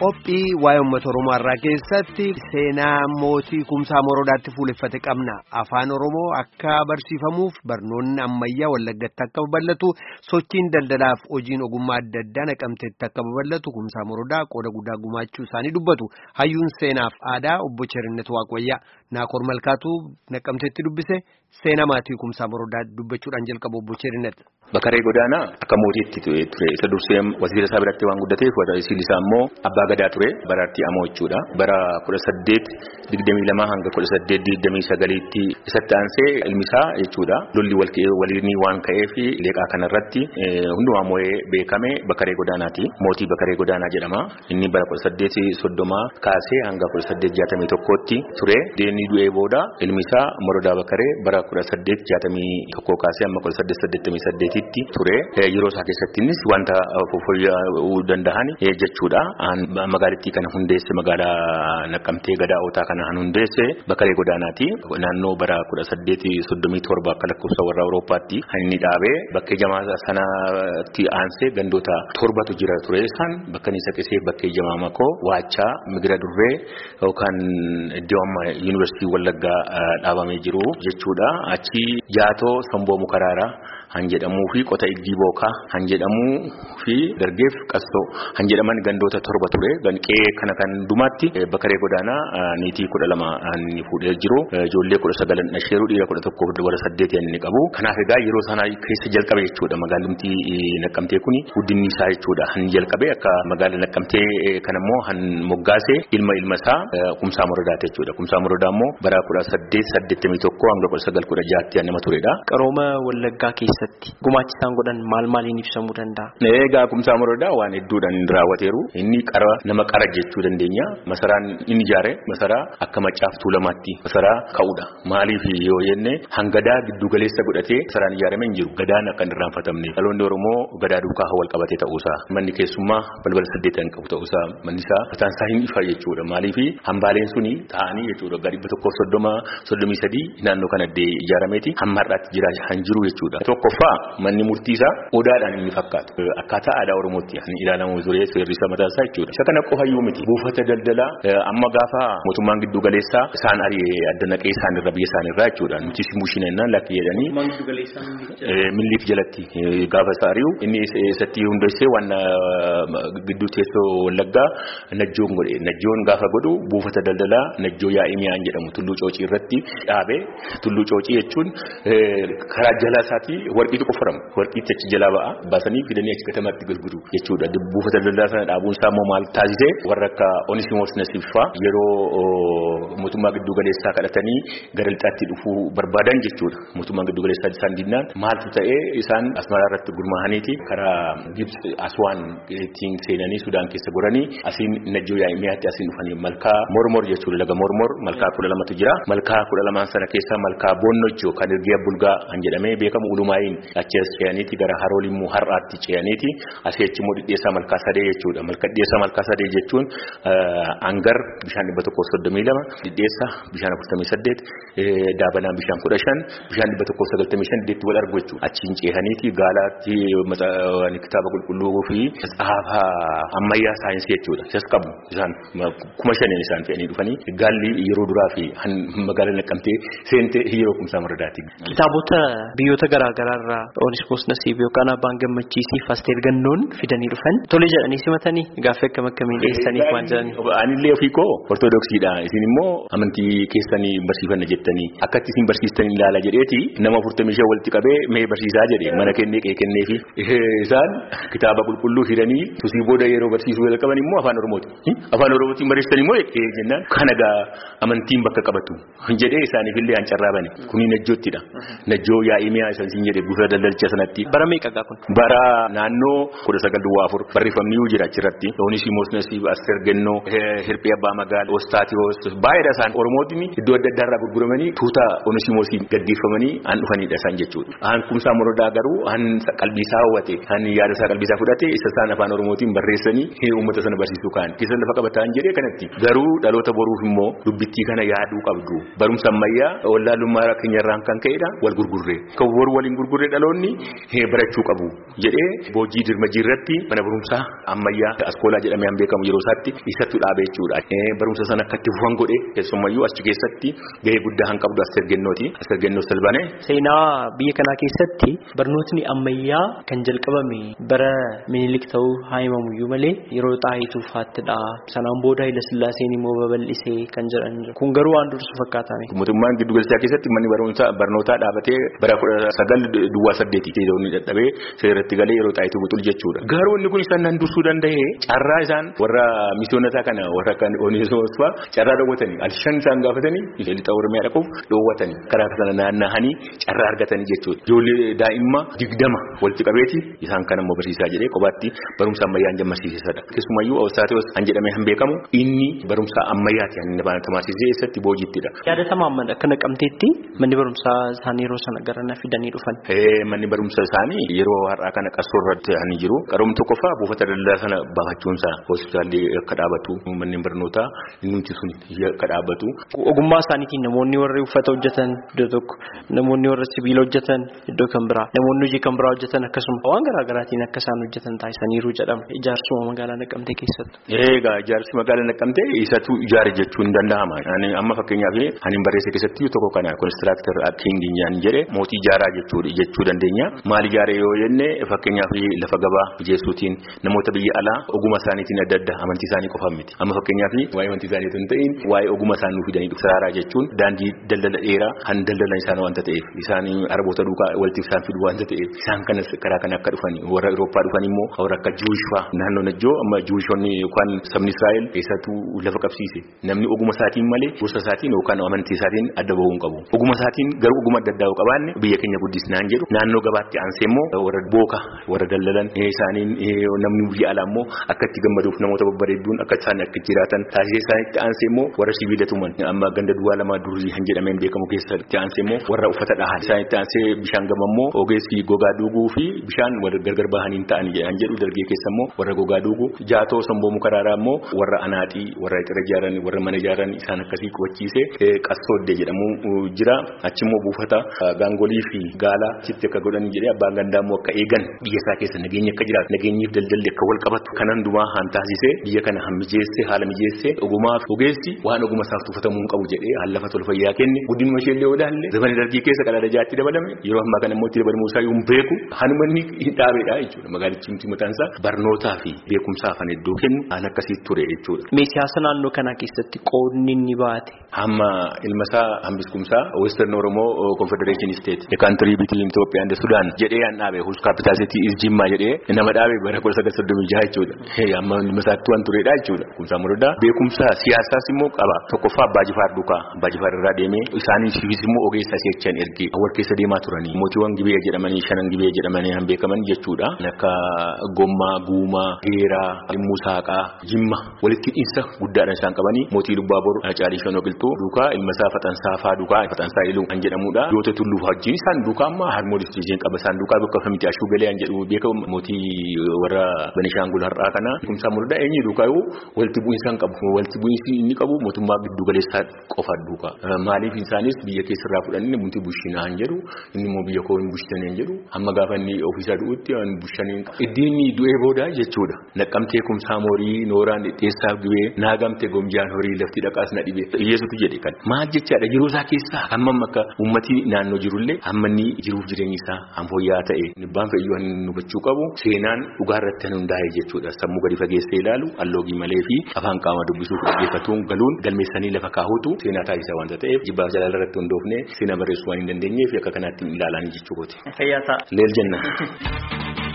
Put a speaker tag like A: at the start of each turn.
A: Qophii waa'ee uummata Oromoo har'aa keessatti seenaa mootii kumsaa morodaatti fuuleffate qabna. Afaan Oromoo akka barsiifamuuf barnoonni ammayyaa Wallaggatti akka babal'atu sochiin daldalaaf hojiin ogummaa adda addaa naqamteetti akka babal'atu kumsaa morodaa qooda guddaa gumaachuu isaanii dubbatu. Hayyuun seenaaf aadaa obbo Cherinnet Waaqayyaa Naakoor Malkaatu naqamteetti dubbise seenaa maatii kumsaa morodaa dubbachuudhaan jalqabu obbo Cherinnet.
B: Bakaree Godaanaa akka mootiitti ture isa dursee wasiira isaa biratti waan guddateef wasiilli isaa immoo abbaa gadaa ture baraatti amoo jechuudha. Bara 1822 hanga 1829tti isatti aansee ilmi isaa jechuudha. Lolli waliinii waan ka'eef leeqaa kanarratti eh, hundumaa moo'ee beekame Bakaree Godaanaati. Mootii Bakaree Godaanaa jedhama. Inni bara 1830 kaasee hanga 1861tti ture. Deenii du'ee booda ilmi isaa Morodaa Bakaree bara 1861 kaasee amma 1888 isaatiitti ture eh, yeroo isaa keessatti innis wanta eh, fooyya'uu eh, danda'an jechuudha. Magaalattii kana hundeesse magaalaa Naqqamtee gadaa'otaa kana hundeesse Bakalee Godaanaati. Naannoo bara kudha saddeetii soddomii torba akka lakkoofsa warra Awurooppaatti inni dhaabee bakkee jamaa sanatti aansee gandoota torbatu jira ture. Isaan bakka isa qisee bakkee jamaa makoo waachaa migira durree yookaan iddoo amma yuunivarsiitii Wallaggaa dhaabamee jiru jechuudha. Achi jaatoo Samboo Mukaraara. han jedhamu fi qota iddii bookaa han jedhamuu fi dargeef qastoo han jedhaman gandoota torba ture. Qe'ee kana kan dhumaatti bakaree godaanaa niitii kudha lama ni fuudhee jiru. Ijoollee kudha sagalan dhasheeruu dhiira kudha tokkoof dubara saddeet inni qabu. Kanaaf egaa yeroo sana keessa jalqabe jechuudha. Magaalimtii naqqamtee kuni guddinni isaa jechuudha. Han jalqabe akka magaala naqqamtee kanammoo han moggaasee ilma ilma isaa kumsaa morodaati jechuudha. Kumsaa morodaa immoo bara kudha saddeet saddeettamii tokkoo hanga kudha sagal kudha jaatti nama turedha.
C: Qarooma Wallaggaa keessa. Gumaachi isaan godhan maal maaliin ibsamuu danda'a?
B: Egaa kumsaa morodaa waan hedduudhaan raawwateeru. Inni qara nama qara jechuu dandeenya. Masaraan inni ijaare masaraa akka macaaf tuulamaatti masaraa ka'uudha. Maaliif yoo jenne hangadaa giddu galeessa godhatee masaraan ijaarame hin jiru. Gadaan akka hin irraanfatamne. Dhaloonni Oromoo gadaa duukaa wal qabatee ta'uusaa. Manni keessummaa balbala saddeetan qabu ta'uusaa. Manni isaa mataan isaa hin ifa jechuudha. Maaliif hambaaleen suni taa'anii jechuudha. Gadi dhibba tokkoof soddoma soddomii sadii naannoo kanatti ijaarameeti. Hamma har'aatti jira han jiru jechuudha. Tokkoffaa manni murtii isaa odaadhaan inni fakkaatu akkaataa aadaa oromootti kan ilaalamu ture seerrisa mataa isaa jechuudha. Isa kana qofayyuu miti. Buufata daldalaa amma gaafa mootummaan giddu galeessaa isaan ari'ee adda naqee isaan irra biyya isaan irraa jechuudha. Nuti simushinennaan lakki jedhanii milliif jalatti gaafa isaa ari'u. Inni isatti hundeessee waan gidduu teessoo wallaggaa najjoon godhe. Najjoon gaafa godhu buufata daldalaa najjoo yaa'ii mi'aan jedhamu. Tulluu coocii irratti dhaabee tulluu coocii jechuun karaa jala isaatii warqiitu qofarama warqiitti achi jalaa ba'a baasanii fidanii achi gatamatti gurguru jechuudha buufata daldalaa sana dhaabuun isaa immoo maal taasise warra akka onisimoos nasiffaa yeroo mootummaa giddu galeessaa kadhatanii gara lixaatti dhufuu barbaadan jechuudha mootummaa giddu galeessaa isaan dinnaan maaltu ta'ee isaan asmaraa irratti gurmaa'aniiti karaa gibs aswaan ittiin seenanii sudaan keessa goranii asiin najjoo yaa'imiyaatti asiin dhufanii malkaa mormor jechuudha laga mormor. Malkaa kudha lamatu jira malkaa kudha lamaan sana keessaa malkaa boonnojjoo kan ergiya bulgaa kan jedhamee beekamu ulumaayin achi as ce'aniiti gara haroolimmuu har'aatti ce'aniiti. Asii achi immoo dhidheessaa malkaa sadee jechuudha. Malka dhidheessaa malkaa sadee jechuun angar bishaan dhibba tokkoof soddomii lama dhidheessa bishaan afurtamii saddeet daabanaan bishaan kudha shan bishaan dhibba tokkoof sagaltamii shan dhidheetti wal argu jechuudha. Achiin ce'aniiti gaalaatti kitaaba qulqulluu fi tsaafa ammayyaa saayinsii jechuudha. Isas qabu isaan kuma shaniin isaan fe'anii dhufanii gaalli yeroo duraa fi magaalaa naqqamtee seentee yeroo kumsaa maradaati.
C: Kitaabota biyyoota garaagaraa irraa Onismoos Nasiib yookaan Abbaan Gammachiisiif Asteer Gannoon fidanii dhufan tole jedhanii simatanii gaaffii akkam akkamiin dhiyeessaniif waan jedhanii.
B: Anillee ofii koo ortodoksiidha. Isin immoo amantii keessanii barsiifanna jettanii akkatti isin barsiistan ilaala jedheeti nama afurtamii shan walitti qabee mee barsiisaa jedhe mana kennee qe'ee kenneefi isaan kitaaba qulqulluu fidanii tusii booda yeroo barsiisuu jalqaban immoo afaan oromooti. Afaan oromootiin barreessanii immoo eeggee jennaan kana gaa amantiin bakka qabatu jedhee isaaniifillee an carraabani kuni najjoottidha. Najjoo yaa'ii mi'aa isaan siin jedhe buufata daldalcha sanatti.
C: Bara meeqa gaa kun?
B: Bara naannoo kudha sagal duwwaa afur barreeffamni yoo jira achirratti. Onisimoos Nasiib Asteer Gannoo Hirphee Abbaa Magaal Ostaatiyoos baay'eedha isaan Oromootiin iddoo adda addaa irraa gurguramanii tuuta Onisimoosiin gaggeeffamanii an dhufanidha isaan jechuudha. An kumsaa morodaa garuu an qalbiisaa hawwate an yaadasaa qalbiisaa fudhate isa isaan afaan Oromootiin barreessanii uummata sana barsiisuu kaan. Keessa lafa qabataan jedhee kanatti garuu dhaloota boruuf immoo dubbittii kana yaaduu qabdu. Barumsa ammayyaa wallaalummaa keenyarraan kan ka'edha wal gurgurree. Kan boru waliin gurgurree dhaloonni barachuu qabu jedhee boojii dirmajii irratti mana barumsaa ammayyaa askoolaa jedhamee beekamu yeroo isaatti isattu dhaabe jechuudha. Barumsa sana akka itti fufan godhe keessumayyuu achi keessatti gahee guddaa kan qabdu Asteer Gennooti. Asteer Gennoo Salbanee.
C: Seenaa biyya kanaa keessatti barnootni ammayyaa kan jalqabame bara minilik ta'uu haa himamuyyuu malee yeroo xaayituu faattidha. Sanaan booda Haayila Sillaaseen immoo babal'isee kan jedhan. Kun garuu waan dursu fakkaatame.
B: Mootummaan giddu galeessaa keessatti manni barnootaa dhaabatee bara kudha sagal duwwaa saddeeti seeronni dadhabee seeratti galee yeroo xaayituu buxul jechuudha. Garuu inni kun isaan nan dursuu danda'e carraa isaan warra misiyoonotaa kana warra kan oonisoosfaa carraa dhoowwatanii alshan isaan gaafatanii lixa oromiyaa dhaquuf dhoowwatanii karaa sana naanna'anii carraa argatanii jechuudha. Ijoollee daa'imma digdama walitti qabeeti isaan kan ammoo barsiisaa jedhee kophaatti barumsa ammayyaan jammarsiisesadha. Keessumayyuu Awustaateewwas kan jedhamee hin beekamu inni barumsa ammayyaati inni barsiisee eessatti boojittidha.
C: Yaadatamaa amma akka naqamteetti manni barumsaa isaanii yeroo sana gara na fidanii dhufan.
B: Manni barumsa isaanii yeroo har'aa kana qarsoo irratti ani jiru qaroom tokkoffaa buufata daldalaa sana baafachuunsa hospitaalli akka dhaabatu manneen barnootaa nuti sun akka dhaabatu.
C: Ogummaa isaaniitiin namoonni warri uffata hojjetan iddoo tokko namoonni warri sibiila hojjetan iddoo kan biraa namoonni hojii kan biraa hojjetan akkasuma waan garaagaraatiin akka isaan hojjetan taasisaniiru jedhama ijaarsuma magaalaa Naqqamtee keessatti.
B: Egaa ijaarsi magaalaa Naqqamtee isatu ijaare jechuun danda'ama. Amma fakkeenyaaf ani barreesse keessatti tokko kana konistiraaktar kiingiyaan jedhe mootii ijaaraa jechuu dandeenya. Maal ijaare yoo jenne fakkeenyaaf lafa gabaa mijeessuutiin namoota biyya alaa oguma isaaniitiin adda adda amantii isaanii qofaan miti. Amma fakkeenyaaf waa'ee amantii isaanii hin ta'in waa'ee oguma isaan nuuf fidanii saraaraa jechuun daandii daldala dheeraa kan daldalan isaan waanta ta'eef isaan araboota duukaa walitti isaan fidu waanta ta'eef isaan kanas karaa kana akka dhufanii warra Awurooppaa dhufan immoo warra akka Juushfaa naannoo Najjoo amma Juushonni yookaan sabni Israa'el keessattuu lafa qabsiise namni oguma isaatiin malee gosa isaatiin yookaan amantii isaatiin adda bahuu hin qabu. Oguma isaatiin garuu oguma adda addaa qabaanne biyya keenya guddisnaan jedhu naannoo gabaatti aansee immoo warra booka warra daldalan isaaniin namni biyya alaa immoo akka itti gammaduuf namoota babbareedduun akka isaan akka jiraatan taasisee isaanitti aansee immoo warra sibiila tuman amma ganda duwwaa lama durii kan jedhameen beekamu keessatti aansee immoo warra uffata dhahan isaanitti aansee bishaan gama immoo ogeessi gogaa duuguu fi bishaan warra gargar bahaniin ta'an jedhu dargee keessa immoo warra gogaa duuguu jaatoo somboo mukaraaraa immoo warra anaaxii warra xira ijaaran warra mana ijaaran isaan akkasii qubachiisee qassooddee jedhamu jira. Achimmoo buufata gaangolii fi gaalaa chitti akka godhan jedhee abbaan gandaa immoo akka eegan biyya isaa keessa nageenya akka jiraatu nageenyiif daldalli akka wal qabatu kanan dumaa haan taasisee biyya kana han mijeesse haala mijeesse ogumaaf ogeessi waan oguma isaaf tuffatamuu hin qabu jedhee hallafa tol fayyaa kenne guddinuma ishee illee ilaalle zamani dargii keessa qadaada jaatti dabalame yeroo ammaa kana immoo itti dabalamuu isaa hin beeku hanuma inni hin dhaabeedha jechuudha magaalichi miti mataan isaa barnootaa fi. Beekumsaaf han iddoo kennu haala akkasii ture jechuudha.
C: Mee siyaasa naannoo kanaa keessatti qoodni inni baate.
B: Hamma ilma isaa hambiskumsaa Western Oromoo Confederation State. The country between Ethiopia and Sudan jedhee yaan dhaabe capital city is Jimma jedhee nama dhaabe bara kudha sagal soddomii jaha jechuudha. Amma ilma isaatti waan turedha jechuudha. Kumsaa murdaa beekumsa siyaasaas immoo qaba. Tokkoffaa Abbaa Jifaar duukaa Abbaa Jifaar irraa deemee isaaniifis immoo ogeessa seechan ergee wal keessa deemaa turanii mootiiwwan gibee jedhamanii shanan gibee jedhamanii han beekaman jechuudha. Akka Gommaa, Guumaa, Geeraa, Ilmuu Saaqaa, Jimma walitti hidhiinsa guddaadhaan isaan qabanii mootii Lubbaaboor Caalii Shanoo Qilxuu duukaa ilma isaa Faxansaa faa duukaa Faxansaa Iluu kan jedhamudha. Yoota Tulluu wajjin isaan duukaa amma harmoolii isteejiin qaba isaan duukaa bakka kamitti ashuu jedhu beekamu mootii warra Benishaangul har'aa kana. Kumsaa murdaa eenyu duukaa yoo walitti bu'iinsa hin qabu walitti bu'iinsi inni qabu mootummaa giddu galeessaa qofa duukaa. Maaliif isaanis biyya keessarraa fudhanii bunti bushinaa hin jedhu inni immoo biyya koo hin bushitanii hin jedhu amma gaafa inni ofiisaa du'utti bushanii iddiin du'ee booda jechuudha. Naqqamtee kumsaa moorii nooraan dhidheessaa gubee naagamte gomjaan horii lafti dhaqaas na dhibe hiyyeessutu jedhe kan. Maal jechaadha jiruu isaa keessaa hammam akka uummatii naannoo jirullee hamma inni jiruuf jireenyi isaa amfooyyaa ta'e nibbaan fe'iyyuu hin hubachuu qabu seenaan dhugaa irratti hundaa'e jechuudha sammuu gadi fageessee ilaalu alloogii malee fi afaan qaama dubbisuuf dhaggeeffatuun galuun galmeessanii lafa kaahutu seenaa taasisaa waanta ta'eef jibbaaf jalaala irratti hundoofne seenaa barreessuu waan hin dandeenyeef akka kanaatti ilaalanii jechuudha.
C: Fayyaa ta'a.
B: Leel jenna.